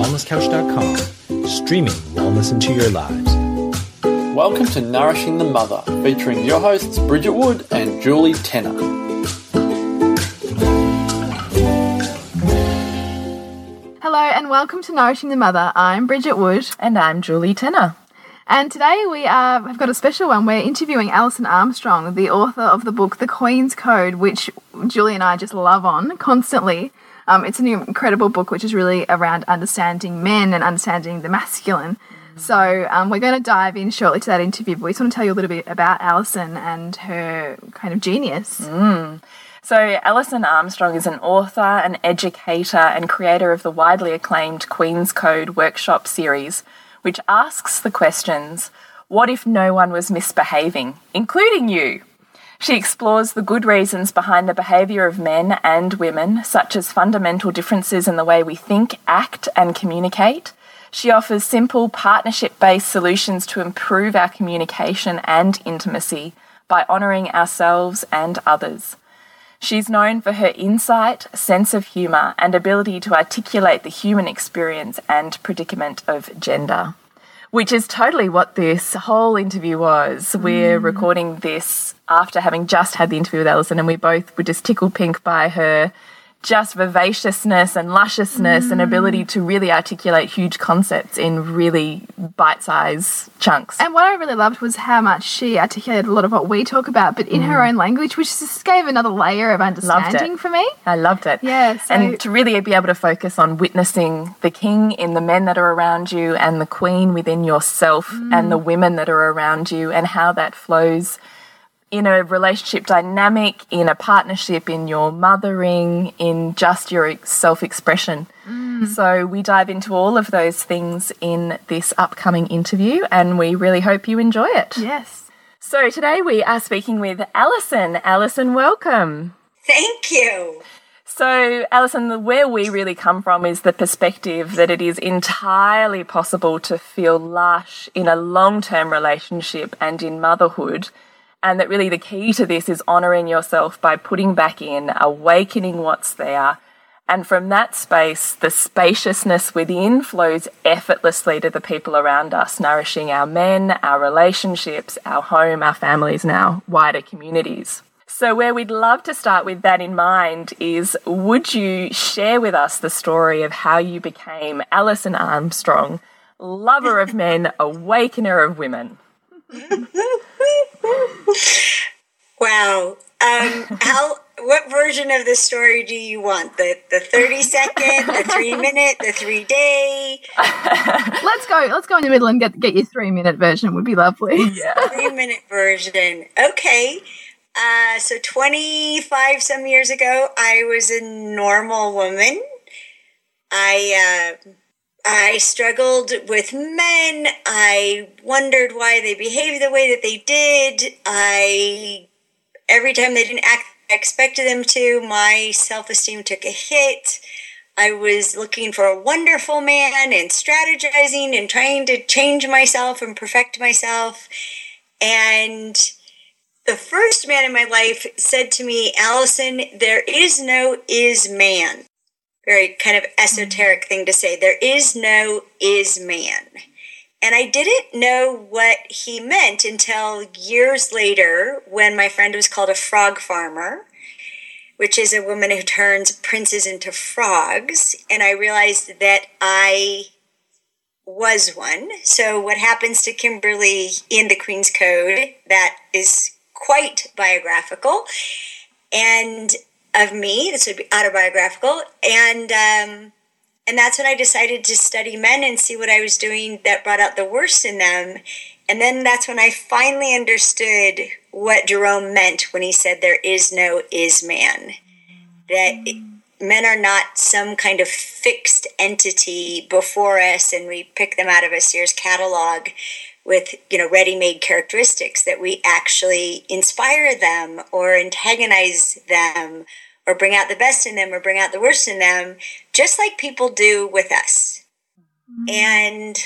wellnesscouch.com, streaming wellness into your lives. Welcome to Nourishing the Mother, featuring your hosts Bridget Wood and Julie Tenner. Hello and welcome to Nourishing the Mother. I'm Bridget Wood. And I'm Julie Tenner. And today we uh, have got a special one. We're interviewing Alison Armstrong, the author of the book The Queen's Code, which Julie and I just love on constantly. Um, it's an incredible book which is really around understanding men and understanding the masculine. So um, we're going to dive in shortly to that interview, but we just want to tell you a little bit about Alison and her kind of genius. Mm. So, Alison Armstrong is an author, an educator, and creator of the widely acclaimed Queen's Code workshop series, which asks the questions What if no one was misbehaving, including you? She explores the good reasons behind the behaviour of men and women, such as fundamental differences in the way we think, act, and communicate. She offers simple partnership based solutions to improve our communication and intimacy by honouring ourselves and others. She's known for her insight, sense of humour, and ability to articulate the human experience and predicament of gender which is totally what this whole interview was. Mm. We're recording this after having just had the interview with Alison, and we both were just tickled pink by her just vivaciousness and lusciousness mm. and ability to really articulate huge concepts in really bite-sized chunks. And what I really loved was how much she articulated a lot of what we talk about, but in mm. her own language, which just gave another layer of understanding for me. I loved it. Yeah. So and to really be able to focus on witnessing the king in the men that are around you and the queen within yourself mm. and the women that are around you and how that flows in a relationship dynamic, in a partnership, in your mothering, in just your self expression. Mm. So, we dive into all of those things in this upcoming interview, and we really hope you enjoy it. Yes. So, today we are speaking with Alison. Alison, welcome. Thank you. So, Alison, where we really come from is the perspective that it is entirely possible to feel lush in a long term relationship and in motherhood and that really the key to this is honoring yourself by putting back in, awakening what's there. And from that space, the spaciousness within flows effortlessly to the people around us, nourishing our men, our relationships, our home, our families, and our wider communities. So, where we'd love to start with that in mind is would you share with us the story of how you became Alison Armstrong, lover of men, awakener of women? Wow. Um, how? What version of the story do you want? The the thirty second, the three minute, the three day? let's go. Let's go in the middle and get get your three minute version. Would be lovely. Yeah, three minute version. Okay. Uh, so twenty five some years ago, I was a normal woman. I uh, I struggled with men. I wondered why they behaved the way that they did. I every time they didn't act I expected them to, my self-esteem took a hit. I was looking for a wonderful man and strategizing and trying to change myself and perfect myself. And the first man in my life said to me, Alison, there is no is man very kind of esoteric thing to say. There is no is man. And I didn't know what he meant until years later when my friend was called a frog farmer, which is a woman who turns princes into frogs. And I realized that I was one. So, what happens to Kimberly in the Queen's Code, that is quite biographical. And of me. This would be autobiographical, and um, and that's when I decided to study men and see what I was doing that brought out the worst in them. And then that's when I finally understood what Jerome meant when he said there is no is man. That men are not some kind of fixed entity before us and we pick them out of a Sears catalog with you know ready-made characteristics that we actually inspire them or antagonize them or bring out the best in them or bring out the worst in them just like people do with us mm-hmm. and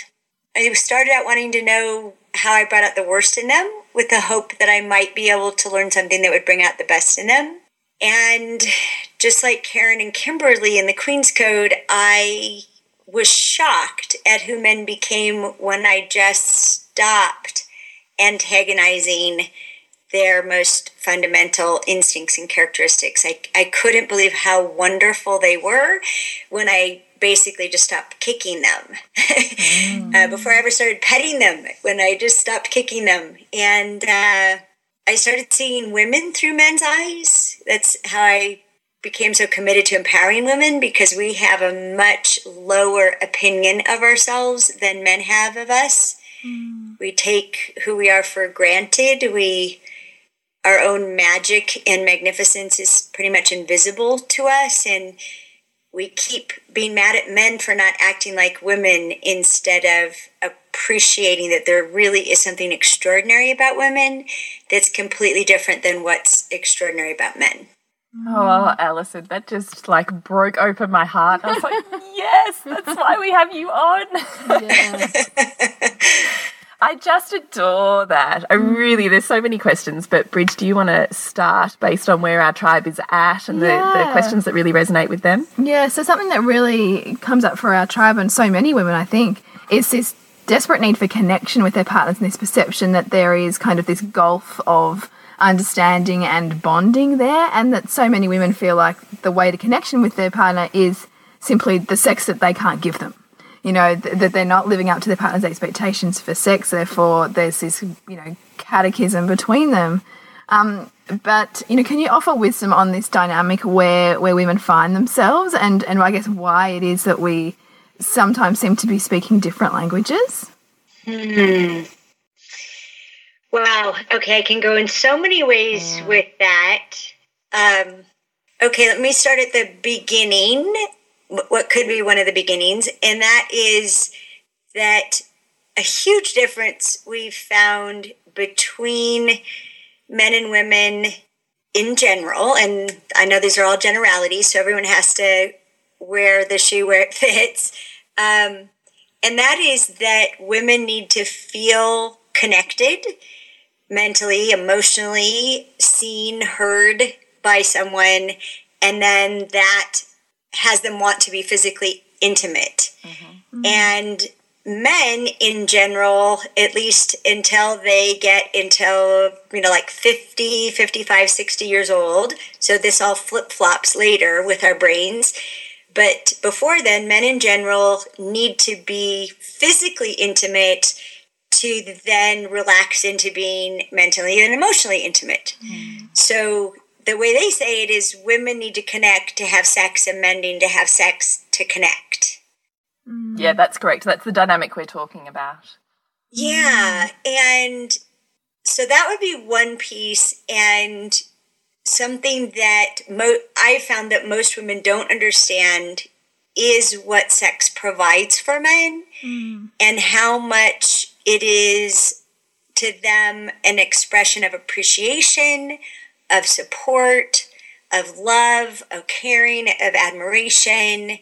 i started out wanting to know how i brought out the worst in them with the hope that i might be able to learn something that would bring out the best in them and just like karen and kimberly in the queen's code i was shocked at who men became when I just stopped antagonizing their most fundamental instincts and characteristics. I, I couldn't believe how wonderful they were when I basically just stopped kicking them. mm. uh, before I ever started petting them, when I just stopped kicking them. And uh, I started seeing women through men's eyes. That's how I became so committed to empowering women because we have a much lower opinion of ourselves than men have of us. Mm. We take who we are for granted. We our own magic and magnificence is pretty much invisible to us and we keep being mad at men for not acting like women instead of appreciating that there really is something extraordinary about women that's completely different than what's extraordinary about men. Oh, Alison, that just like broke open my heart. I was like, yes, that's why we have you on. Yeah. I just adore that. I mm. really, there's so many questions, but Bridge, do you want to start based on where our tribe is at and yeah. the, the questions that really resonate with them? Yeah, so something that really comes up for our tribe and so many women, I think, is this desperate need for connection with their partners and this perception that there is kind of this gulf of understanding and bonding there, and that so many women feel like the way to connection with their partner is simply the sex that they can't give them you know, th that they're not living up to their partner's expectations for sex. Therefore, there's this, you know, catechism between them. Um, but you know, can you offer wisdom on this dynamic where where women find themselves, and and I guess why it is that we sometimes seem to be speaking different languages? Hmm. Wow. Okay, I can go in so many ways with that. Um, okay, let me start at the beginning what could be one of the beginnings, and that is that a huge difference we've found between men and women in general, and I know these are all generalities, so everyone has to wear the shoe where it fits. Um, and that is that women need to feel connected mentally, emotionally, seen, heard by someone, and then that has them want to be physically intimate. Mm-hmm. And men in general, at least until they get until, you know, like 50, 55, 60 years old. So this all flip flops later with our brains. But before then, men in general need to be physically intimate to then relax into being mentally and emotionally intimate. Mm. So the way they say it is women need to connect to have sex and men need to have sex to connect. Mm. Yeah, that's correct. That's the dynamic we're talking about. Yeah, and so that would be one piece and something that mo- I found that most women don't understand is what sex provides for men mm. and how much it is to them an expression of appreciation, of support, of love, of caring, of admiration.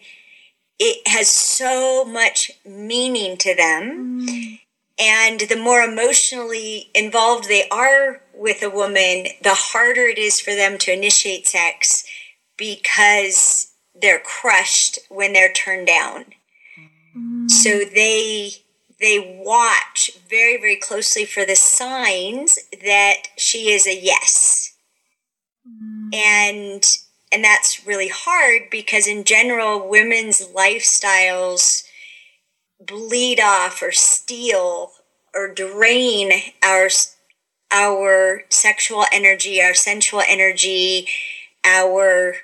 It has so much meaning to them. Mm. And the more emotionally involved they are with a woman, the harder it is for them to initiate sex because they're crushed when they're turned down. Mm. So they they watch very very closely for the signs that she is a yes and and that's really hard because in general women's lifestyles bleed off or steal or drain our our sexual energy our sensual energy our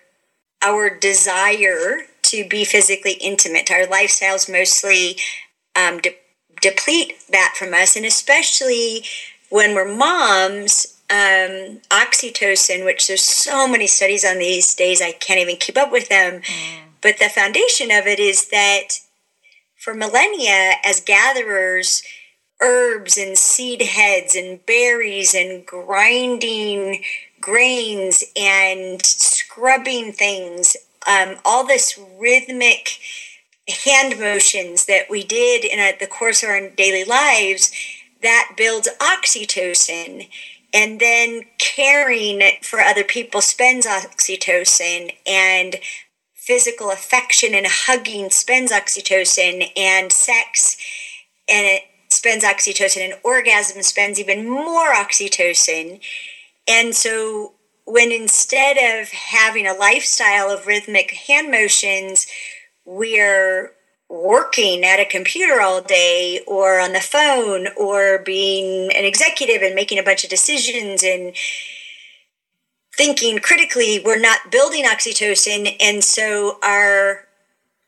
our desire to be physically intimate. Our lifestyles mostly um, de- deplete that from us. And especially when we're moms um, oxytocin, which there's so many studies on these days, I can't even keep up with them. Mm. But the foundation of it is that for millennia, as gatherers, herbs and seed heads and berries and grinding grains and scrubbing things, um, all this rhythmic hand motions that we did in a, the course of our daily lives, that builds oxytocin and then caring for other people spends oxytocin and physical affection and hugging spends oxytocin, and sex and it spends oxytocin, and orgasm spends even more oxytocin. And so, when instead of having a lifestyle of rhythmic hand motions, we're working at a computer all day or on the phone or being an executive and making a bunch of decisions and thinking critically we're not building oxytocin. And so our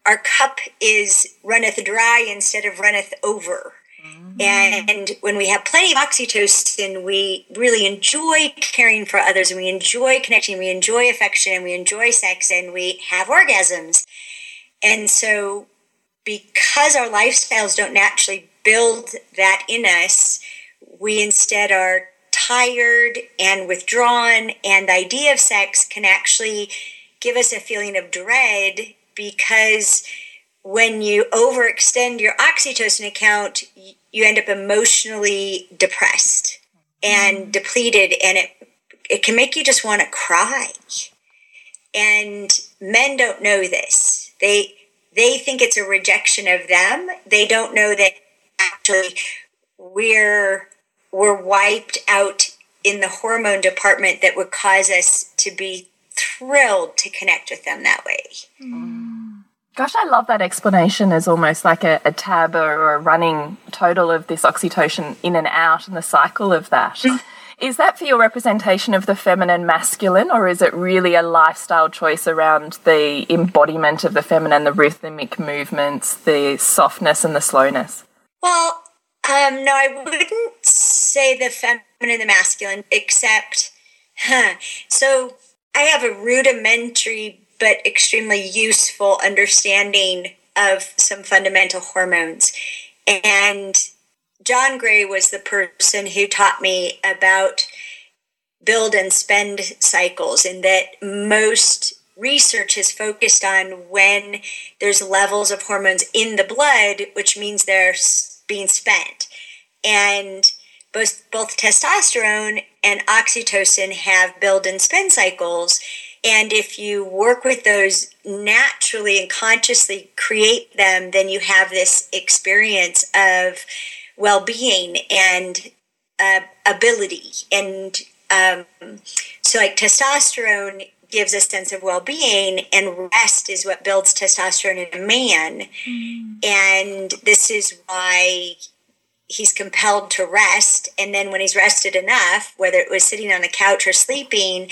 our cup is runneth dry instead of runneth over. Mm. and when we have plenty of oxytocin we really enjoy caring for others. And we enjoy connecting. We enjoy affection. And we enjoy sex and we have orgasms. And so because our lifestyles don't naturally build that in us, we instead are tired and withdrawn, and the idea of sex can actually give us a feeling of dread because when you overextend your oxytocin account, you end up emotionally depressed and mm. depleted, and it it can make you just want to cry. And men don't know this. They they think it's a rejection of them. They don't know that actually we're we're wiped out in the hormone department that would cause us to be thrilled to connect with them that way. Mm. Gosh, I love that explanation as almost like a, a tab or a running total of this oxytocin in and out and the cycle of that. Is that for your representation of the feminine masculine, or is it really a lifestyle choice around the embodiment of the feminine, the rhythmic movements, the softness and the slowness? Well, um, no, I wouldn't say the feminine and the masculine, except, huh, so I have a rudimentary but extremely useful understanding of some fundamental hormones. And John Gray was the person who taught me about build and spend cycles, and that most research is focused on when there's levels of hormones in the blood, which means they're being spent. And both, both testosterone and oxytocin have build and spend cycles. And if you work with those naturally and consciously create them, then you have this experience of well being and uh, ability. And um, so, like testosterone gives a sense of well being, and rest is what builds testosterone in a man. Mm. And this is why he's compelled to rest. And then, when he's rested enough, whether it was sitting on the couch or sleeping,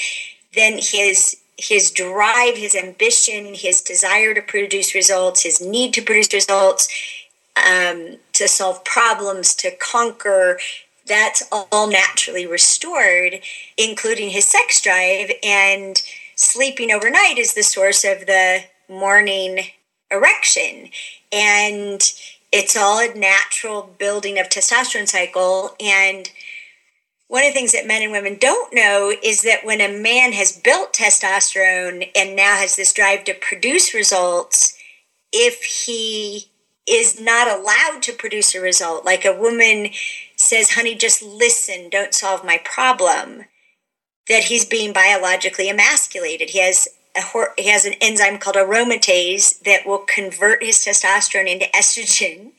then his his drive, his ambition, his desire to produce results, his need to produce results um, to solve problems, to conquer. That's all naturally restored, including his sex drive. And sleeping overnight is the source of the morning erection. And it's all a natural building of testosterone cycle. And one of the things that men and women don't know is that when a man has built testosterone and now has this drive to produce results, if he is not allowed to produce a result. Like a woman says, honey, just listen, don't solve my problem. That he's being biologically emasculated. He has a, he has an enzyme called aromatase that will convert his testosterone into estrogen.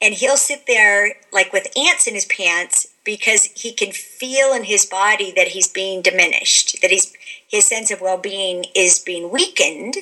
And he'll sit there like with ants in his pants because he can feel in his body that he's being diminished, that he's his sense of well-being is being weakened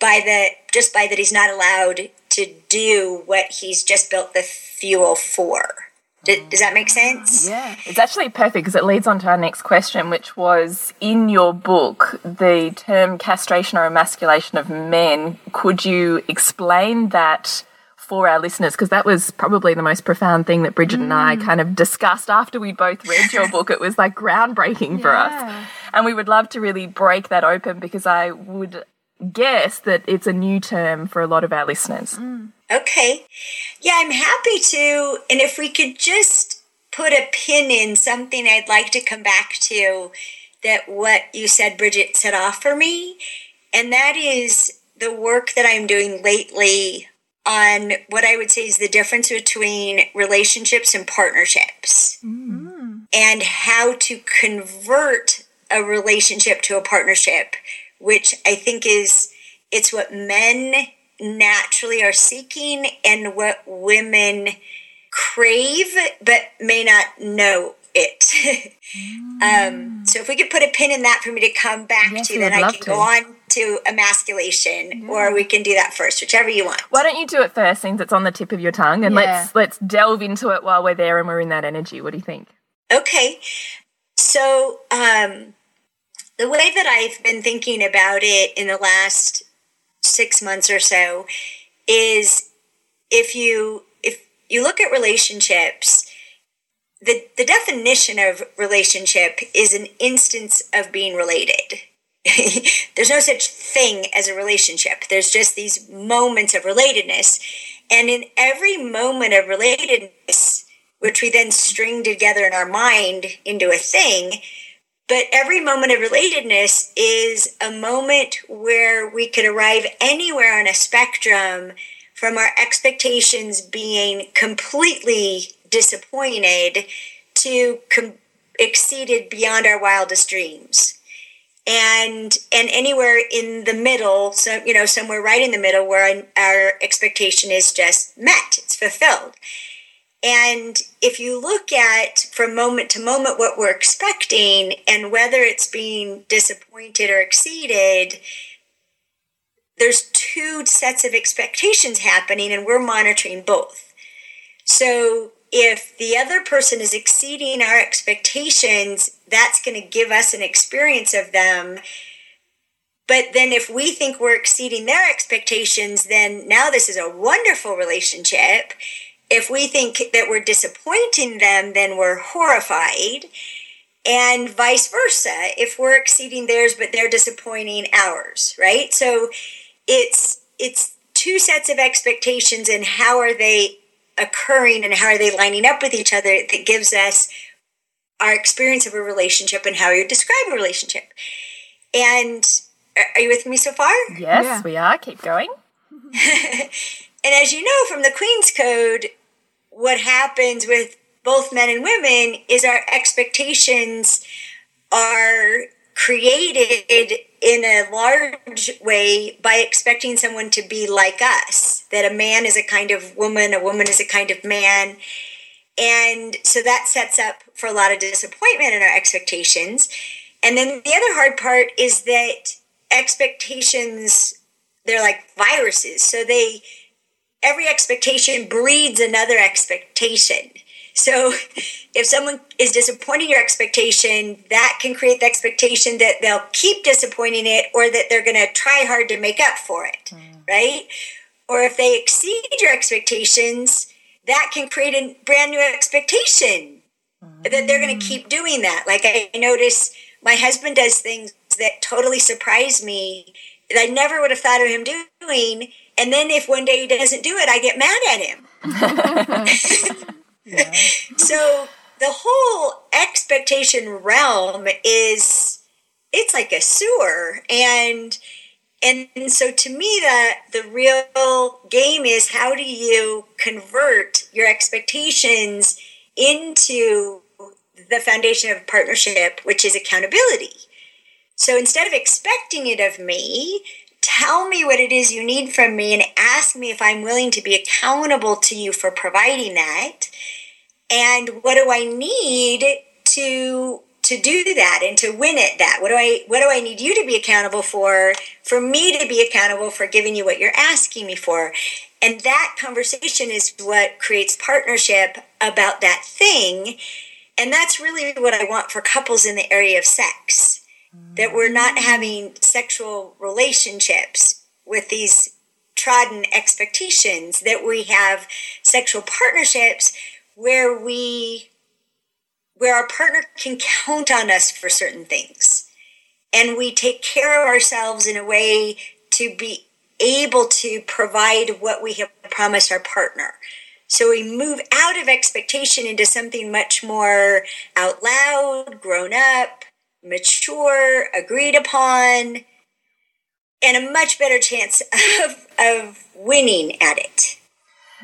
by the just by that he's not allowed to do what he's just built the fuel for. Does, that make sense? Yeah, it's actually perfect because it leads on to our next question, which was in your book, the term castration or emasculation of men. Could you explain that for our listeners? Because that was probably the most profound thing that Bridget mm. and I mm. kind of discussed after we both read your book. It was like groundbreaking yeah. for us. And we would love to really break that open because I would guess that it's a new term for a lot of our listeners. Mm. Okay. Yeah, I'm happy to. And if we could just put a pin in something I'd like to come back to that what you said, Bridget, set off for me. And that is the work that I'm doing lately on what I would say is the difference between relationships and partnerships mm. and how to convert a relationship to a partnership which I think is it's what men naturally are seeking and what women crave but may not know it. um, so if we could put a pin in that for me to come back Yes, to, then I can to. go on to emasculation, or we can do that first, whichever you want. Why don't you do it first, since it's on the tip of your tongue, and Yeah. let's let's delve into it while we're there and we're in that energy. What do you think? Okay. So, um, the way that I've been thinking about it in the last six months or so is if you if you look at relationships, the the definition of relationship is an instance of being related. There's no such thing as a relationship. There's just these moments of relatedness. And in every moment of relatedness, which we then string together in our mind into a thing. But every moment of relatedness is a moment where we could arrive anywhere on a spectrum from our expectations being completely disappointed to com- exceeded beyond our wildest dreams. And and anywhere in the middle so you know somewhere right in the middle where our expectation is just met it's fulfilled and if you look at from moment to moment what we're expecting and whether it's being disappointed or exceeded, there's two sets of expectations happening and we're monitoring both. So if the other person is exceeding our expectations, that's going to give us an experience of them. But then if we think we're exceeding their expectations, then now this is a wonderful relationship if we think that we're disappointing them, then we're horrified. And vice versa, if we're exceeding theirs but they're disappointing ours, right? So it's it's two sets of expectations and how are they occurring and how are they lining up with each other that gives us our experience of a relationship and how you describe a relationship. And are you with me so far? Yes, Yeah. we are. Keep going. And as you know from the Queen's Code, what happens with both men and women is our expectations are created in a large way by expecting someone to be like us. That a man is a kind of woman, a woman is a kind of man. And so that sets up for a lot of disappointment in our expectations. And then the other hard part is that expectations, they're like viruses. So they, every expectation breeds another expectation. So if someone is disappointing your expectation, that can create the expectation that they'll keep disappointing it or that they're going to try hard to make up for it, mm. right? Or if they exceed your expectations, that can create a brand new expectation that they're going to keep mm. doing that. Like I notice my husband does things that totally surprise me that I never would have thought of him doing. And then if one day he doesn't do it, I get mad at him. So the whole expectation realm is it's like a sewer. And and so to me the the real game is how do you convert your expectations into the foundation of partnership which is accountability. So instead of expecting it of me tell me what it is you need from me and ask me if i'm willing to be accountable to you for providing that and what do I need to to do that and to win at that? What do I what do I need you to be accountable for? For me to be accountable for giving you what you're asking me for. And that conversation is what creates partnership about that thing. And that's really what I want for couples in the area of sex. That we're not having sexual relationships with these trodden expectations, that we have sexual partnerships where we where our partner can count on us for certain things. And we take care of ourselves in a way to be able to provide what we have promised our partner. So we move out of expectation into something much more out loud grown up mature agreed upon and a much better chance of, of winning at it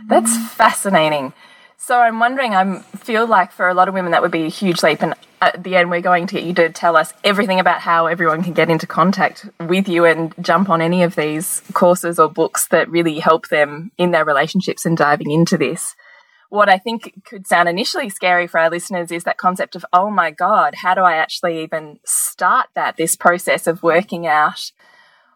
That's fascinating. So I'm wondering, I feel like for a lot of women that would be a huge leap. And at the end, we're going to get you to tell us everything about how everyone can get into contact with you and jump on any of these courses or books that really help them in their relationships and diving into this. What I think could sound initially scary for our listeners is that concept of, oh my God, how do I actually even start that, this process of working out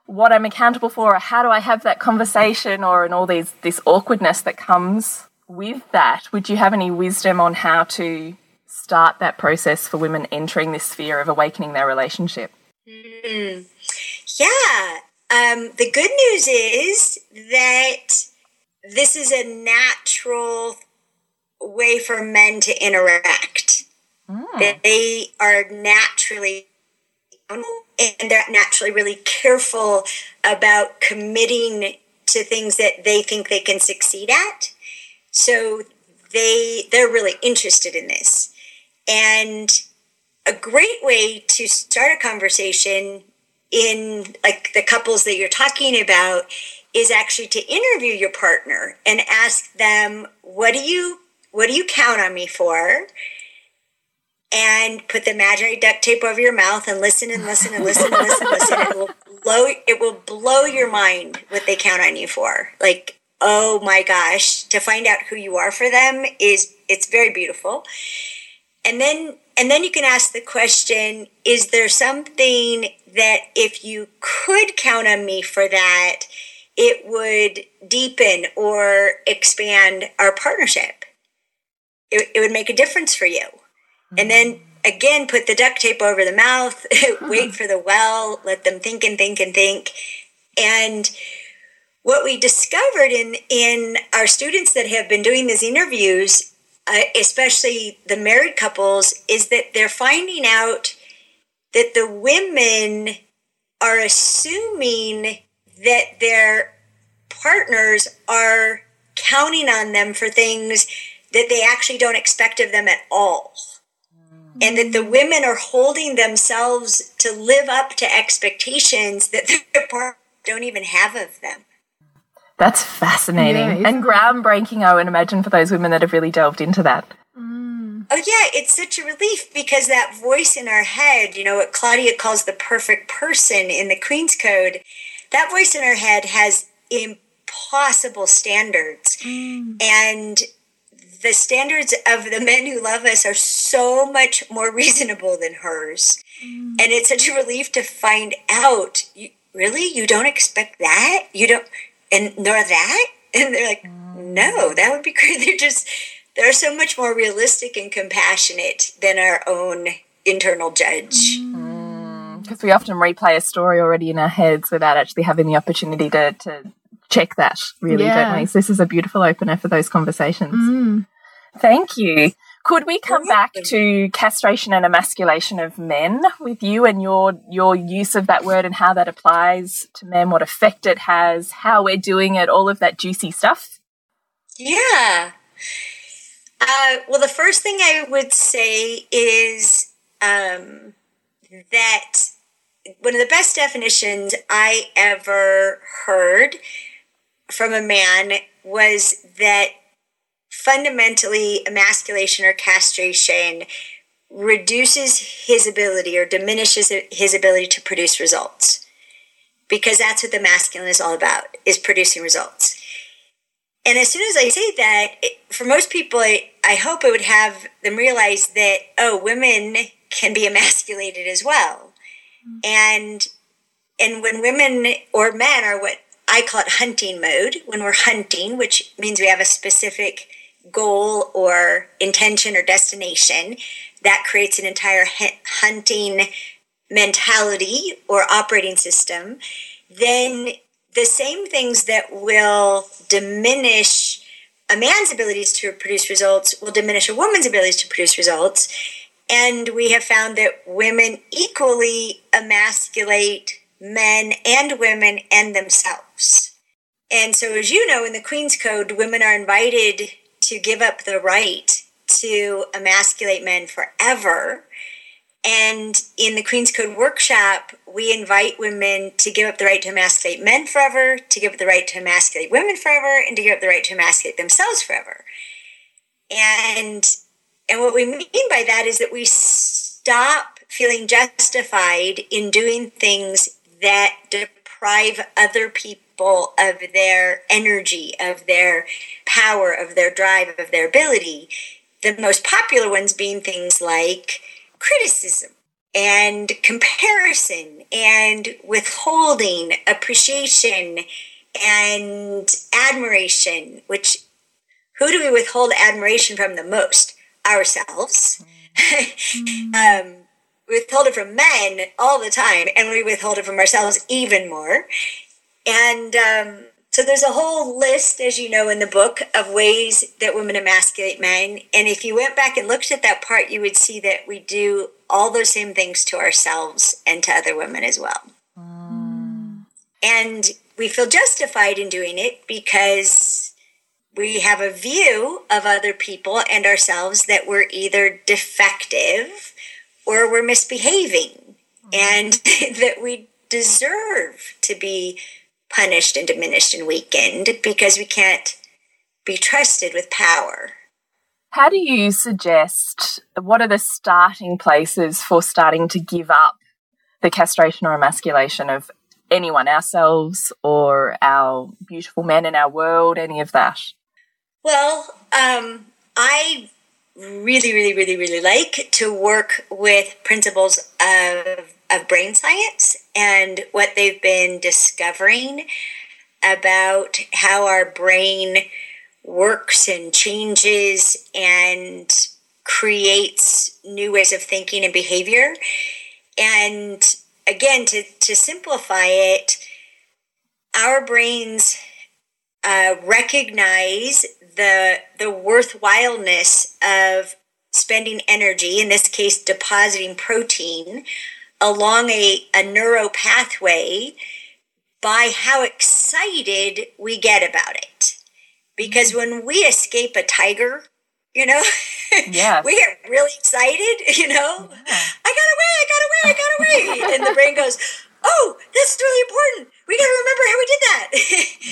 what I'm accountable for, or how do I have that conversation, or and all these this awkwardness that comes with that, would you have any wisdom on how to start that process for women entering this sphere of awakening their relationship? Mm. Yeah. Um, the good news is that this is a natural way for men to interact. Mm. They are naturally and they're naturally really careful about committing to things that they think they can succeed at. So they they're really interested in this. And a great way to start a conversation in like the couples that you're talking about is actually to interview your partner and ask them what do you what do you count on me for and put the imaginary duct tape over your mouth and listen and listen and listen and listen and listen. It will blow it will blow your mind what they count on you for. Like oh my gosh, to find out who you are for them is it's very beautiful. And then and then you can ask the question, is there something that if you could count on me for that, it would deepen or expand our partnership? It, it would make a difference for you. And then again, put the duct tape over the mouth, wait for the well, let them think and think and think. And what we discovered in in our students that have been doing these interviews, uh, especially the married couples, is that they're finding out that the women are assuming that their partners are counting on them for things that they actually don't expect of them at all. And that the women are holding themselves to live up to expectations that their partners don't even have of them. That's fascinating yeah, and groundbreaking, I would imagine, for those women that have really delved into that. Mm. Oh, yeah, it's such a relief because that voice in our head, you know, what Claudia calls the perfect person in the Queen's Code, that voice in our head has impossible standards. Mm. And the standards of the men who love us are so much more reasonable than hers. Mm. And it's such a relief to find out, you, really? You don't expect that? You don't and nor that and they're like no that would be great they're just they're so much more realistic and compassionate than our own internal judge because mm. we often replay a story already in our heads without actually having the opportunity to, to check that really yeah. don't we so this is a beautiful opener for those conversations mm. Thank you could we come back to castration and emasculation of men with you and your your use of that word and how that applies to men, what effect it has, how we're doing it, all of that juicy stuff? Yeah. Uh, well, the first thing I would say is um, that one of the best definitions I ever heard from a man was that fundamentally emasculation or castration reduces his ability or diminishes his ability to produce results. Because that's what the masculine is all about is producing results. And as soon as i say that it, for most people I, I hope it would have them realize that oh women can be emasculated as well. And and when women or men are what i call it hunting mode when we're hunting which means we have a specific goal or intention or destination, that creates an entire hunting mentality or operating system, then the same things that will diminish a man's abilities to produce results will diminish a woman's abilities to produce results. And we have found that women equally emasculate men and women and themselves. And so, as you know, in the Queen's Code, women are invited to give up the right to emasculate men forever. And in the Queen's Code workshop, we invite women to give up the right to emasculate men forever, to give up the right to emasculate women forever, and to give up the right to emasculate themselves forever. And and what we mean by that is that we stop feeling justified in doing things that deprive other people of their energy, of their power, of their drive, of their ability. The most popular ones being things like criticism and comparison and withholding appreciation and admiration, which who do we withhold admiration from the most? Ourselves. Mm. um, we withhold it from men all the time, and we withhold it from ourselves even more. And um, so there's a whole list, as you know, in the book of ways that women emasculate men. And if you went back and looked at that part, you would see that we do all those same things to ourselves and to other women as well. Mm. And we feel justified in doing it because we have a view of other people and ourselves that we're either defective or we're misbehaving mm. and that we deserve to be punished and diminished and weakened because we can't be trusted with power. How do you suggest, what are the starting places for starting to give up the castration or emasculation of anyone, ourselves or our beautiful men in our world, any of that? Well, um, I really, really, really, really like to work with principles of, of brain science and what they've been discovering about how our brain works and changes and creates new ways of thinking and behavior. And again, to, to simplify it, our brains uh, recognize the the worthwhileness of spending energy, in this case, depositing protein along a, a neuro pathway by how excited we get about it. Because when we escape a tiger, you know, yeah, we get really excited, you know, yeah. I got away, I got away, I got away. and the brain goes, oh, that's really important. We got to remember how we did that.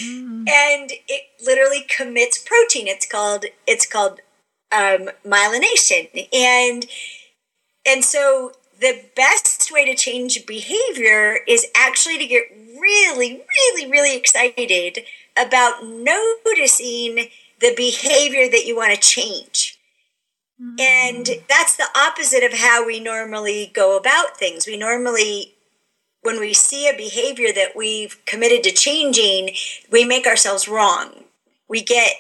mm. And it literally commits protein. It's called, it's called um, myelination. And, and so the best way to change behavior is actually to get really, really, really excited about noticing the behavior that you want to change. Mm-hmm. And that's the opposite of how we normally go about things. We normally, when we see a behavior that we've committed to changing, we make ourselves wrong. We get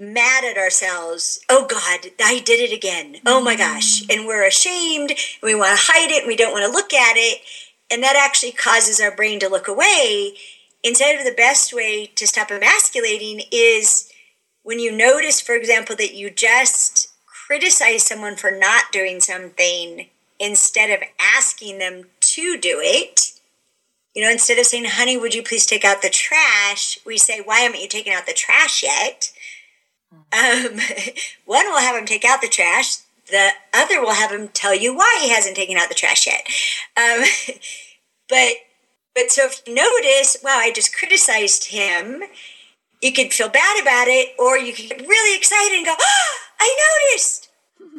mad at ourselves. Oh God, I did it again. Oh my gosh. Mm. And we're ashamed. we want to hide it and we don't want to look at it. And that actually causes our brain to look away instead of the best way to stop emasculating is when you notice, for example, that you just criticize someone for not doing something instead of asking them to do it. You know, instead of saying, honey, would you please take out the trash? We say, why haven't you taken out the trash yet? Um, one will have him take out the trash. The other will have him tell you why he hasn't taken out the trash yet. Um, but but so if you notice, wow, I just criticized him, you could feel bad about it, or you could get really excited and go, oh, I noticed.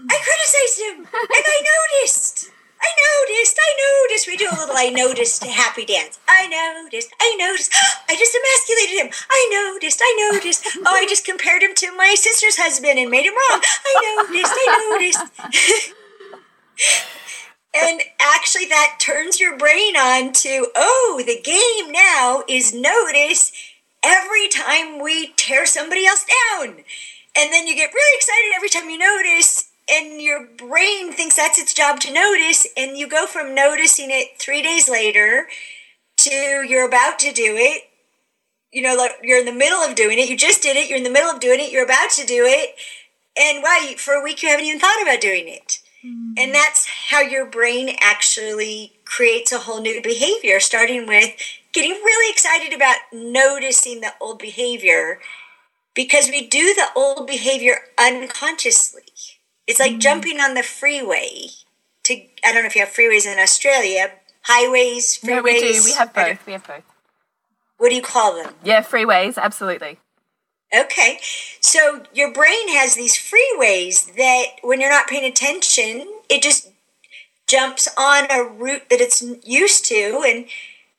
I criticized him, and I noticed. I noticed, I noticed. We do a little I noticed happy dance. I noticed, I noticed. I just emasculated him. I noticed, I noticed. Oh, I just compared him to my sister's husband and made him wrong. I noticed, I noticed. and actually, that turns your brain on to, oh, the game now is notice every time we tear somebody else down. And then you get really excited every time you notice and your brain thinks that's its job to notice and you go from noticing it three days later to you're about to do it. You know like you're in the middle of doing it. You just did it. You're in the middle of doing it. You're about to do it. And wow for a week you haven't even thought about doing it. Mm-hmm. and that's how your brain actually creates a whole new behavior starting with getting really excited about noticing the old behavior because we do the old behavior unconsciously it's like mm. jumping on the freeway. To I don't know if you have freeways in Australia, highways, freeways. No, we do. We have both. We have both. What do you call them? Yeah, freeways. Absolutely. Okay. So your brain has these freeways that when you're not paying attention, it just jumps on a route that it's used to and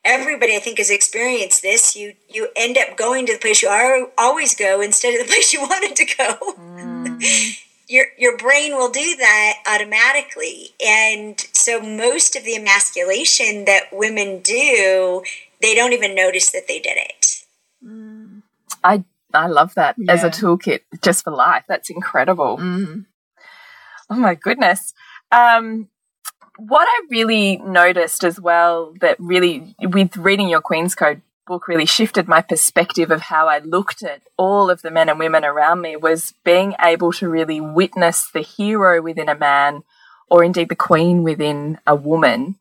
everybody I think has experienced this. You you end up going to the place you are, always go instead of the place you wanted to go. Mm. Your your brain will do that automatically, and so most of the emasculation that women do, they don't even notice that they did it. Mm. I I love that yeah. as a toolkit just for life. That's incredible. Mm. Oh my goodness. Um, what I really noticed as well that really, with reading your Queen's Code book, really shifted my perspective of how I looked at all of the men and women around me was being able to really witness the hero within a man or indeed the queen within a woman.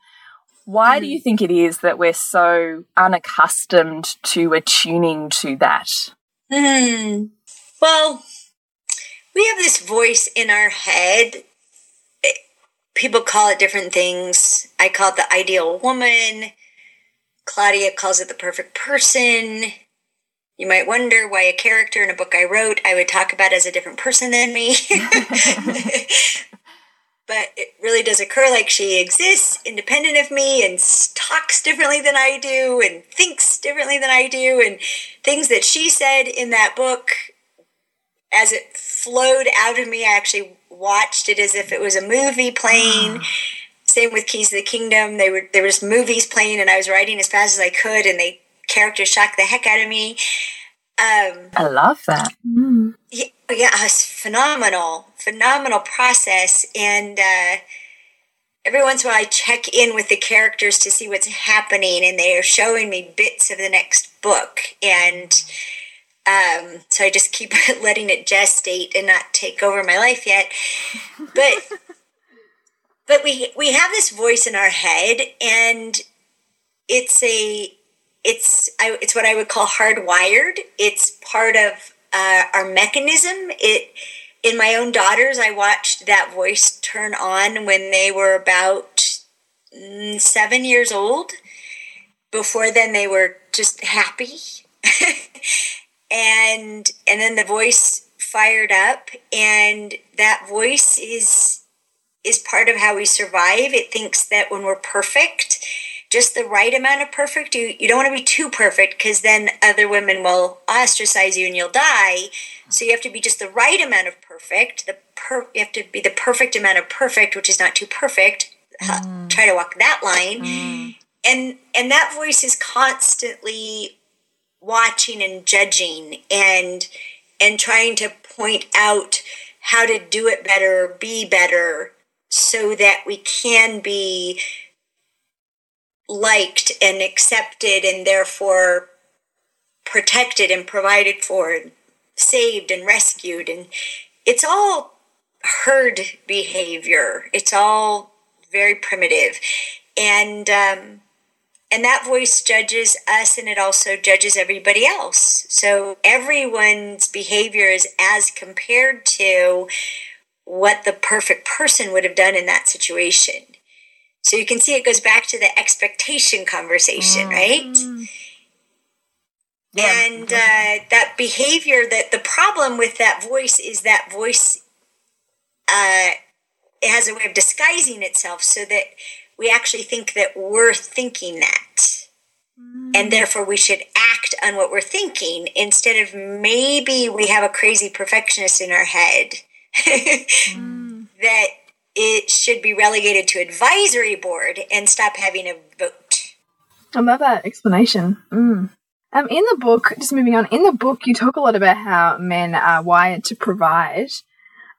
Why do you hmm. think it is that we're so unaccustomed to attuning to that? Hmm. Well, we have this voice in our head people call it different things. I call it the ideal woman. Claudia calls it the perfect person. You might wonder why a character in a book I wrote I would talk about as a different person than me. but it really does occur like she exists independent of me and talks differently than I do and thinks differently than I do and things that she said in that book as it flowed out of me I actually watched it as if it was a movie playing. Ah. Same with Keys of the Kingdom. They were there was movies playing, and I was writing as fast as I could, and they characters shocked the heck out of me. Um, I love that. Mm. Yeah, yeah, it was phenomenal, phenomenal process, and uh, every once in a while I check in with the characters to see what's happening, and they are showing me bits of the next book, and um, so I just keep letting it gestate and not take over my life yet. But but we we have this voice in our head, and it's a it's I, it's what I would call hardwired. It's part of uh, our mechanism. It in my own daughters, I watched that voice turn on when they were about mm, seven years old. Before then, they were just happy. and and then the voice fired up and that voice is is part of how we survive. It thinks that when we're perfect just the right amount of perfect you, you don't want to be too perfect because then other women will ostracize you and you'll die. So you have to be just the right amount of perfect the per, you have to be the perfect amount of perfect which is not too perfect. Mm. try to walk that line. Mm. and and that voice is constantly watching and judging and and trying to point out how to do it better, be better, so that we can be liked and accepted and therefore protected and provided for and saved and rescued. And it's all herd behavior. It's all very primitive. And um, and that voice judges us and it also judges everybody else. So everyone's behavior is as compared to what the perfect person would have done in that situation. So you can see it goes back to the expectation conversation, mm. right? Yeah. And uh, that behavior, that the problem with that voice is that voice uh, it has a way of disguising itself so that we actually think that we're thinking that. Mm. And therefore, we should act on what we're thinking instead of maybe we have a crazy perfectionist in our head mm. that it should be relegated to advisory board and stop having a vote. I love that explanation. Mm. Um, in the book, just moving on, in the book, you talk a lot about how men are wired to provide.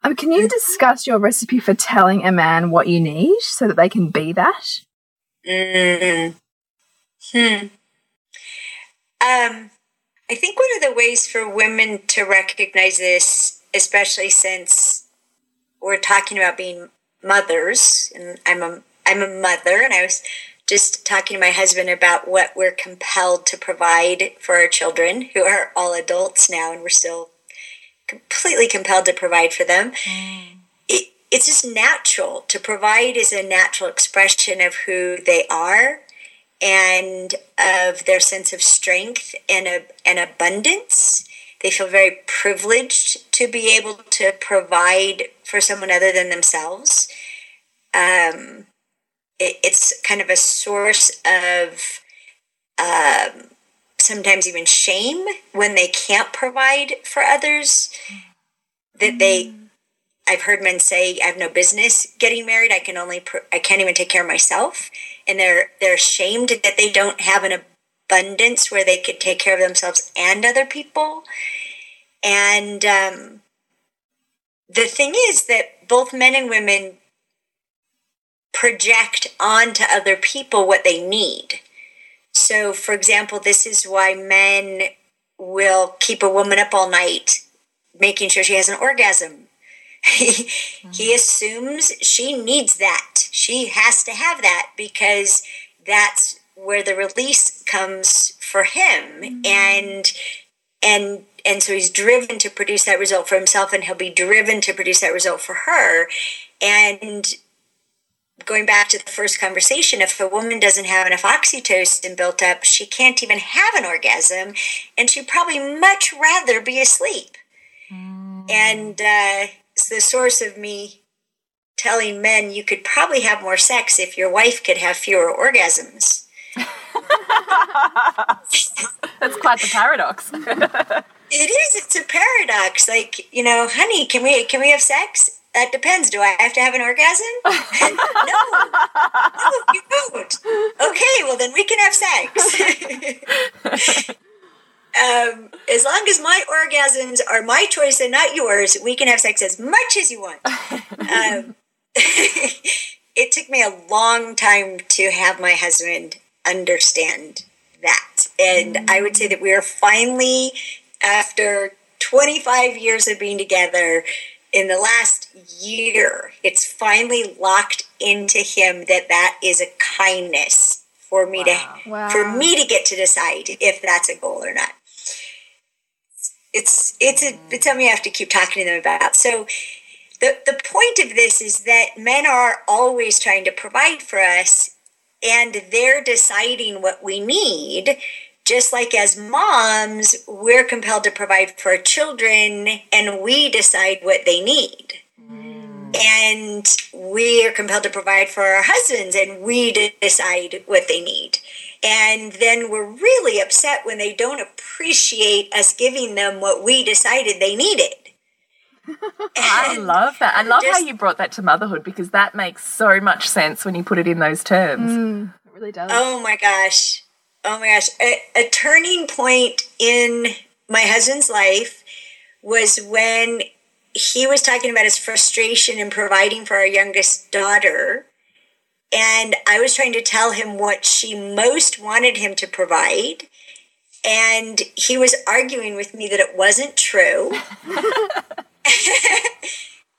Um, can you discuss your recipe for telling a man what you need so that they can be that? Mm. Hmm. Um, I think one of the ways for women to recognize this, especially since we're talking about being mothers, and I'm a I'm a mother, and I was just talking to my husband about what we're compelled to provide for our children, who are all adults now, and we're still completely compelled to provide for them. Mm. It, it's just natural to provide is a natural expression of who they are and of their sense of strength and, a, and abundance. they feel very privileged to be able to provide for someone other than themselves. Um, it, it's kind of a source of um, sometimes even shame when they can't provide for others. That they, I've heard men say, "I have no business getting married. I can only, pr- I can't even take care of myself," and they're they're ashamed that they don't have an abundance where they could take care of themselves and other people. And um, the thing is that both men and women project onto other people what they need. So, for example, this is why men will keep a woman up all night making sure she has an orgasm. he, he assumes she needs that. She has to have that because that's where the release comes for him and and and so he's driven to produce that result for himself and he'll be driven to produce that result for her. And going back to the first conversation if a woman doesn't have enough oxytocin built up she can't even have an orgasm and she'd probably much rather be asleep. Mm. and uh, it's the source of me telling men you could probably have more sex if your wife could have fewer orgasms. That's quite the paradox it is it's a paradox like you know honey can we can we have sex that depends. Do I have to have an orgasm? no. No, you don't. Okay, well, then we can have sex. um, as long as my orgasms are my choice and not yours, we can have sex as much as you want. Um, it took me a long time to have my husband understand that. And. I would say that we are finally, after 25 years of being together, in the last year, it's finally locked into him that that is a kindness for me wow. to wow. for me to get to decide if that's a goal or not. It's it's a mm. it's something I have to keep talking to them about. So the the point of this is that men are always trying to provide for us and they're deciding what we need just like as moms, we're compelled to provide for our children and we decide what they need. Mm. And we are compelled to provide for our husbands and we decide what they need. And then we're really upset when they don't appreciate us giving them what we decided they needed. I love that. I love just, how you brought that to motherhood because that makes so much sense when you put it in those terms. Mm, it really does. Oh my gosh oh my gosh, a, a turning point in my husband's life was when he was talking about his frustration in providing for our youngest daughter. And I was trying to tell him what she most wanted him to provide. And he was arguing with me that it wasn't true.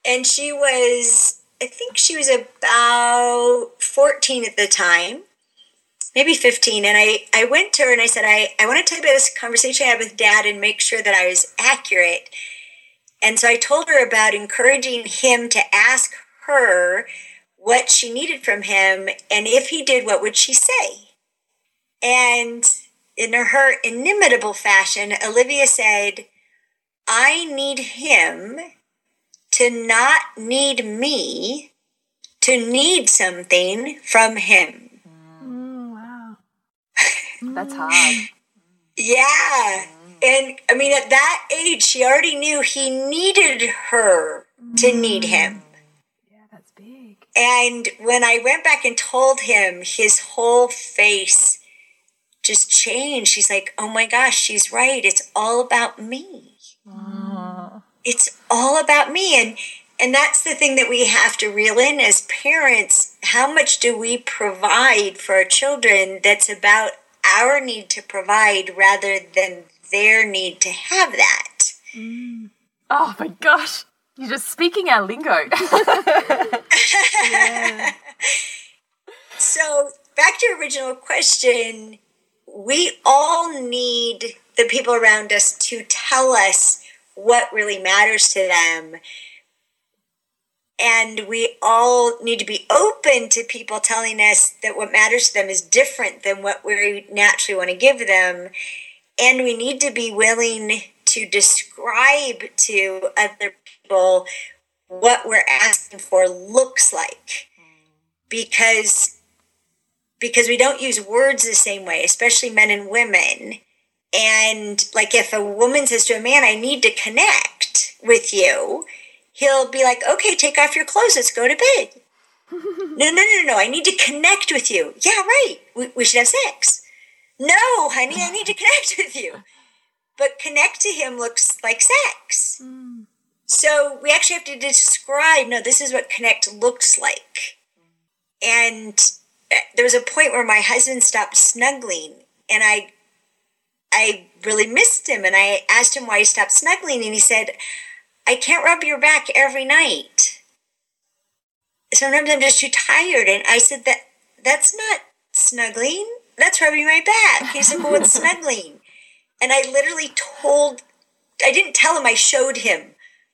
and she was, I think she was about 14 at the time maybe 15 and I, I went to her and i said I, I want to tell you about this conversation i had with dad and make sure that i was accurate. And so i told her about encouraging him to ask her what she needed from him and if he did what would she say? And in her inimitable fashion olivia said i need him to not need me to need something from him that's mm. hard. Yeah. And I mean, at that age, she already knew he needed her to mm. need him. Yeah, that's big. And when I went back and told him, his whole face just changed. He's like, oh my gosh, she's right. It's all about me. Aww. It's all about me. And and that's the thing that we have to reel in as parents. How much do we provide for our children that's about our need to provide rather than their need to have that. Mm. Oh my gosh. You're just speaking our lingo. So, back to your original question, we all need the people around us to tell us what really matters to them and we all need to be open to people telling us that what matters to them is different than what we naturally want to give them. And we need to be willing to describe to other people what we're asking for looks like. Because because we don't use words the same way especially men and women. And like if a woman says to a man i need to connect with you he'll be like okay take off your clothes. Let's go to bed. No no no no i need to connect with you. Yeah right. We, we should have sex. No honey i need to connect with you. But connect to him looks like sex. Mm. So we actually have to describe no, this is what connect looks like. And uh, there was a point where my husband stopped snuggling and I I really missed him and I asked him why he stopped snuggling and he said, I can't rub your back every night. Sometimes I'm just too tired. And I said that that's not snuggling. That's rubbing my back. He said, Well, what's snuggling? And I literally told I didn't tell him, I showed him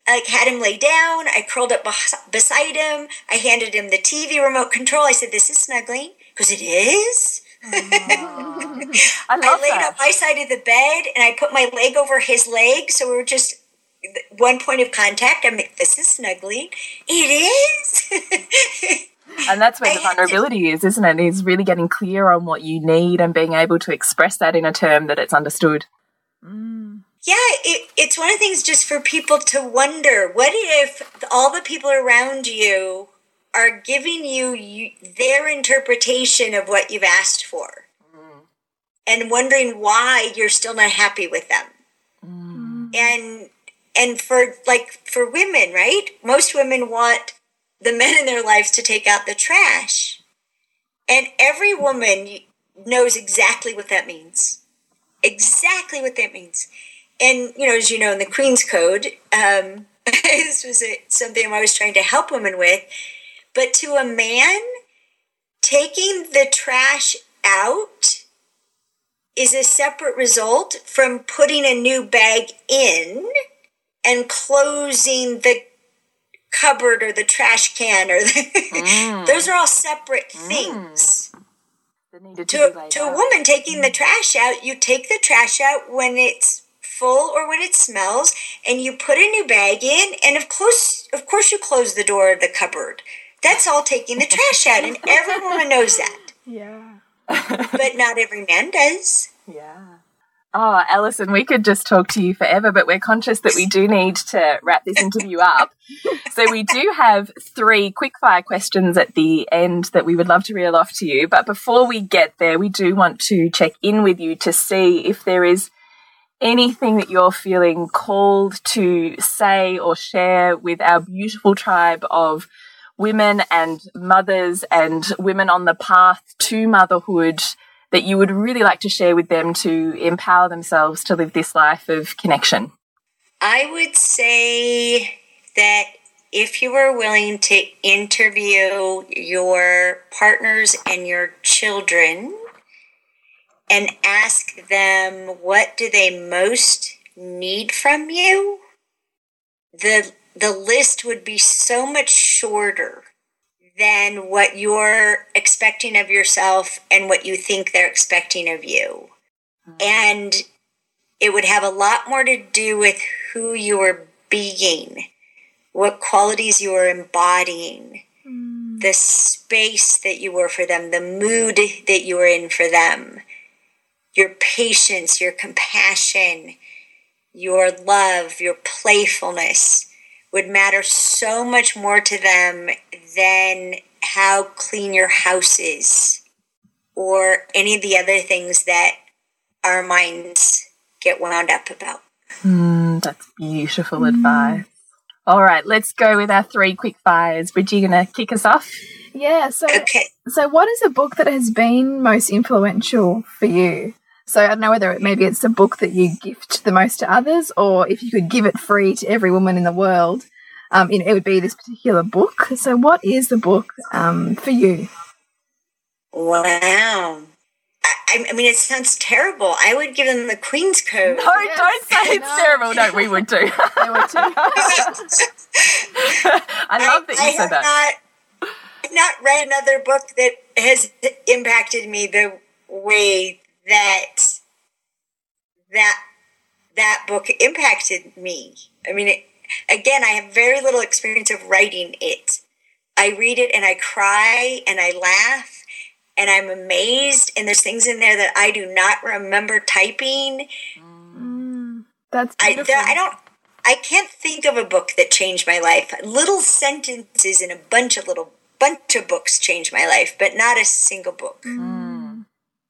I had him lay down. I curled up beside him. I handed him the TV remote control. I said, "This is snuggling," because it is. I, I laid that. on my side of the bed and I put my leg over his leg, so we were just one point of contact. I'm like, "This is snuggling." It is. and that's where the vulnerability is, isn't it? Is really getting clear on what you need and being able to express that in a term that it's understood. Mm. Yeah, it, it's one of the things just for people to wonder what if all the people around you are giving you, you their interpretation of what you've asked for mm. and wondering why you're still not happy with them. Mm. And and for like for women, right? Most women want the men in their lives to take out the trash. And every woman knows exactly what that means. Exactly what that means and you know, as you know, in the Queen's Code, um, this was a, something I was trying to help women with. But to a man, taking the trash out is a separate result from putting a new bag in and closing the cupboard or the trash can or the, mm. those are all separate mm. things. Mm. To, to, to a woman taking the trash out, you take the trash out when it's full or when it smells, and you put a new bag in, and of course, of course, you close the door of the cupboard. That's all taking the trash out, and everyone knows that. Yeah. but not every man does. Yeah. Oh, Alison, we could just talk to you forever, but we're conscious that we do need to wrap this interview up. so we do have three quickfire questions at the end that we would love to reel off to you. But before we get there, we do want to check in with you to see if there is anything that you're feeling called to say or share with our beautiful tribe of women and mothers and women on the path to motherhood that you would really like to share with them to empower themselves to live this life of connection? I would say that if you were willing to interview your partners and your children and ask them what do they most need from you, the the list would be so much shorter than what you're expecting of yourself and what you think they're expecting of you. Mm-hmm. And it would have a lot more to do with who you are being, what qualities you are embodying, mm. the space that you were for them, the mood that you were in for them, your patience, your compassion, your love, your playfulness would matter so much more to them than how clean your house is or any of the other things that our minds get wound up about. Mm, that's beautiful mm. advice. All right, let's go with our three quick fires. Bridgie, you gonna kick us off? Yeah. So, okay. So, what is a book that has been most influential for you? So I don't know whether it, maybe it's a book that you gift the most to others, or if you could give it free to every woman in the world, um, you know, it would be this particular book. So, what is the book um, for you? Wow. I, I, mean, it sounds terrible. I would give them the Queen's Code. No, yes. don't say it's no. terrible. No, we would too. I would too. I love that you I said that. Not, I've not read another book that has impacted me the way that that that book impacted me. I mean, it, again, I have very little experience of writing it. I read it and I cry and I laugh and I'm amazed. And there's things in there that I do not remember typing. Mm, that's I, beautiful. I don't. I can't think of a book that changed my life. Little sentences in a bunch of little bunch of books changed my life, but not a single book.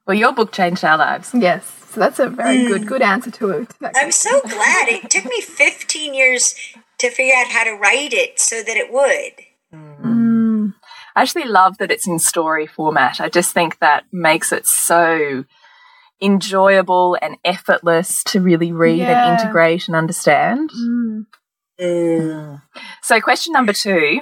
Well, your book changed our lives. yes. So that's a very good good answer to it. I'm so glad. It took me 15 years to figure out how to write it so that it would. Mm, I actually love that it's in story format. I just think that makes it so enjoyable and effortless to really read Yeah. and integrate and understand. mm. Mm. So, question number two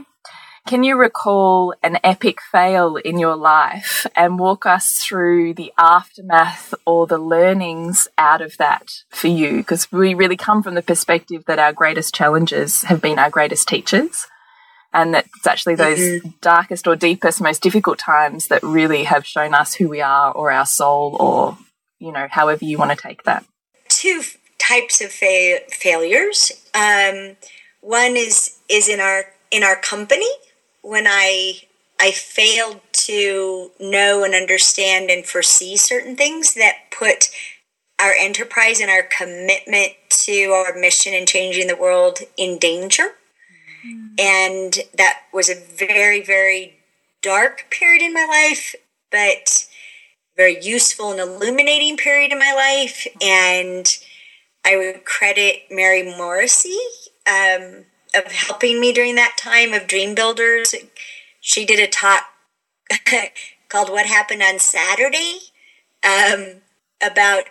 Can you recall an epic fail in your life and walk us through the aftermath or the learnings out of that for you? Because we really come from the perspective that our greatest challenges have been our greatest teachers. And that it's actually those darkest or deepest, most difficult times that really have shown us who we are or our soul or, you know, however you want to take that. Two types of fa- failures. Um, one is is in our in our company when I I failed to know and understand and foresee certain things that put our enterprise and our commitment to our mission and changing the world in danger. And that was a very, very dark period in my life, but very useful and illuminating period in my life. And I would credit Mary Morrissey um, of helping me during that time of Dream Builders. She did a talk called What Happened on Saturday um, about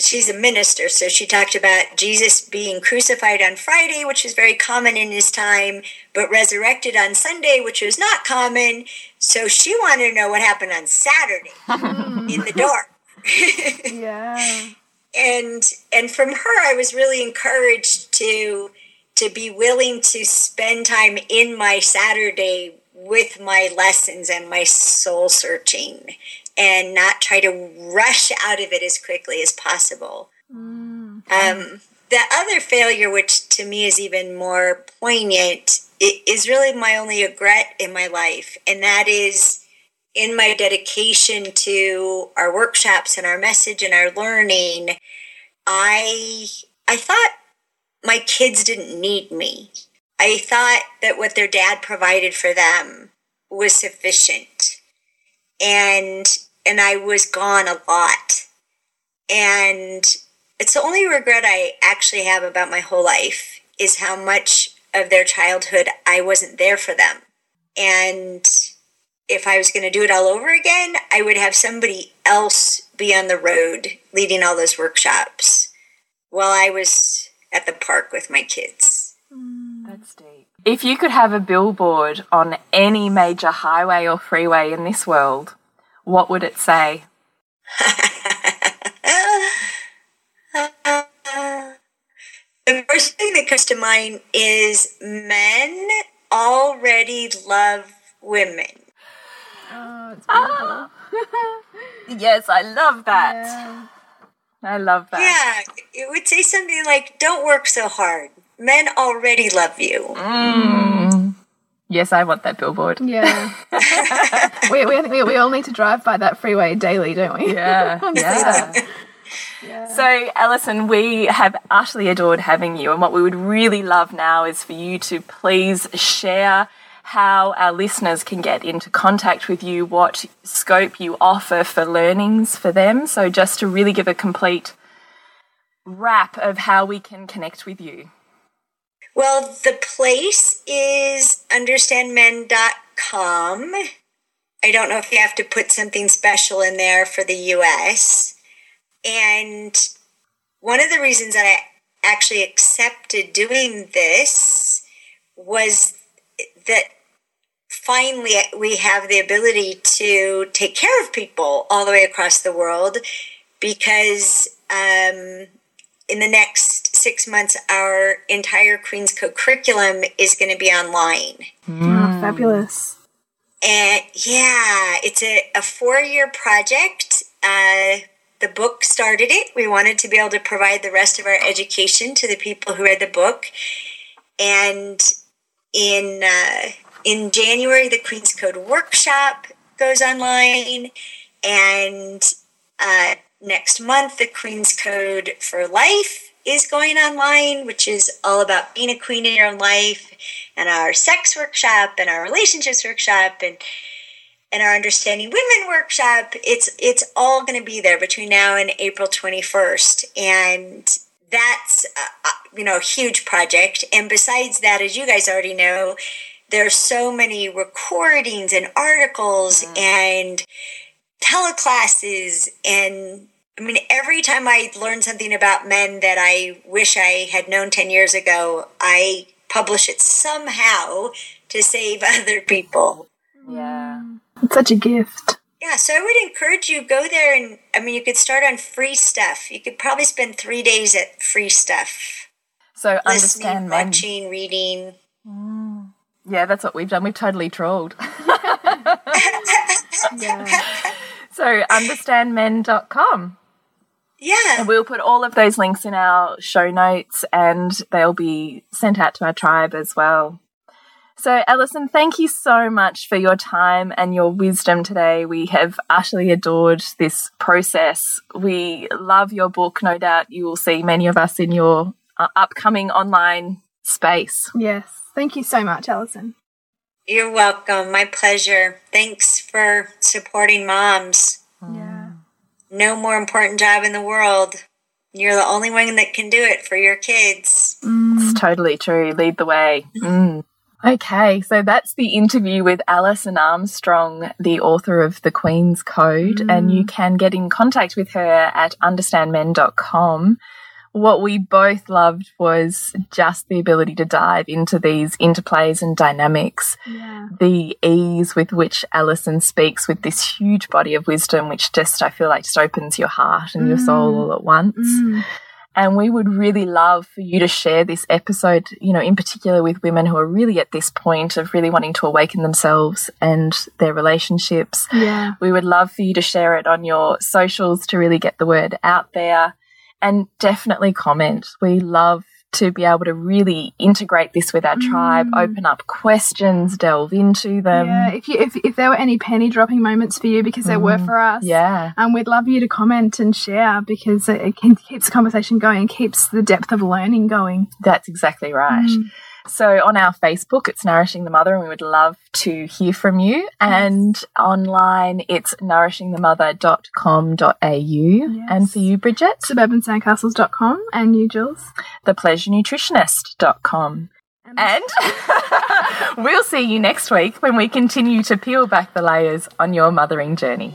she's a minister, so she talked about Jesus being crucified on Friday, which is very common in his time, but resurrected on Sunday, which was not common. So she wanted to know what happened on Saturday in the dark. Yeah. and and from her I was really encouraged to to be willing to spend time in my Saturday with my lessons and my soul searching and not try to rush out of it as quickly as possible. Um, the other failure, which to me is even more poignant, is really my only regret in my life, and that is in my dedication to our workshops and our message and our learning. I I thought my kids didn't need me. I thought that what their dad provided for them was sufficient. And and I was gone a lot. And it's the only regret I actually have about my whole life is how much of their childhood I wasn't there for them. And if I was going to do it all over again, I would have somebody else be on the road leading all those workshops while I was at the park with my kids. Mm. That's deep. If you could have a billboard on any major highway or freeway in this world, what would it say? The first thing that comes to mind is men already love women. Oh, it's ah. beautiful. Yes, I love that. Yeah. I love that. Yeah, it would say something like, Don't work so hard. Men already love you. Mm. Yes, I want that billboard. Yeah. we, we, I think we, we all need to drive by that freeway daily, don't we? Yeah, yeah. So, Alison, we have utterly adored having you, and what we would really love now is for you to please share how our listeners can get into contact with you, what scope you offer for learnings for them. So, just to really give a complete wrap of how we can connect with you. Well, the place is understandmen.com. I don't know if you have to put something special in there for the US. And one of the reasons that I actually accepted doing this was that finally we have the ability to take care of people all the way across the world because um, in the next six months, our entire Queen's Code curriculum is going to be online. Oh, fabulous. And yeah, it's a, a four year project. Uh, the book started it. We wanted to be able to provide the rest of our education to the people who read the book. And in uh, in January, the Queen's Code workshop goes online, and uh, next month, the Queen's Code for Life is going online, which is all about being a queen in your own life, and our sex workshop, and our relationships workshop, and and our understanding women workshop. It's it's all going to be there between now and April twenty first, and that's a, you know huge project. And besides that, as you guys already know, there's so many recordings and articles mm. and teleclasses and I mean, every time I learn something about men that I wish I had known 10 years ago, I publish it somehow to save other people. Yeah. It's such a gift. Yeah, so I would encourage you go there and I mean you could start on free stuff. You could probably spend 3 days at free stuff. So understand men. watching, reading. Mm. Yeah, that's what we've done. We've totally trolled. yeah. So understandmen.com. Yeah. And we'll put all of those links in our show notes and they'll be sent out to our tribe as well. So, Alison, thank you so much for your time and your wisdom today. We have utterly adored this process. We love your book. No doubt you will see many of us in your uh, upcoming online space. Yes. Thank you so much, Alison. You're welcome. My pleasure. Thanks for supporting moms. Yeah no more important job in the world. You're the only one that can do it for your kids. Mm. It's totally true. Lead the way. Mm. Okay, so that's the interview with Alison Armstrong, the author of The Queen's Code, mm. and you can get in contact with her at understandmen.com what we both loved was just the ability to dive into these interplays and dynamics, yeah. the ease with which Alison speaks with this huge body of wisdom, which just I feel like just opens your heart and mm. your soul all at once. Mm. And we would really love for you to share this episode, you know, in particular with women who are really at this point of really wanting to awaken themselves and their relationships. Yeah. We would love for you to share it on your socials to really get the word out there and definitely comment. We love to be able to really integrate this with our mm. tribe, open up questions, delve into them. Yeah, if you if, if there were any penny dropping moments for you, because there mm. were for us, yeah, and um, we'd love you to comment and share because it, it keeps the conversation going and keeps the depth of learning going. That's exactly right. Mm. So on our Facebook, it's Nourishing the Mother, and we would love to hear from you. And online, it's nourishingthemother.com.au. Yes. And for you, Bridget? Suburbansandcastles.com. And you, Jules? Thepleasurenutritionist.com. And we'll see you next week when we continue to peel back the layers on your mothering journey.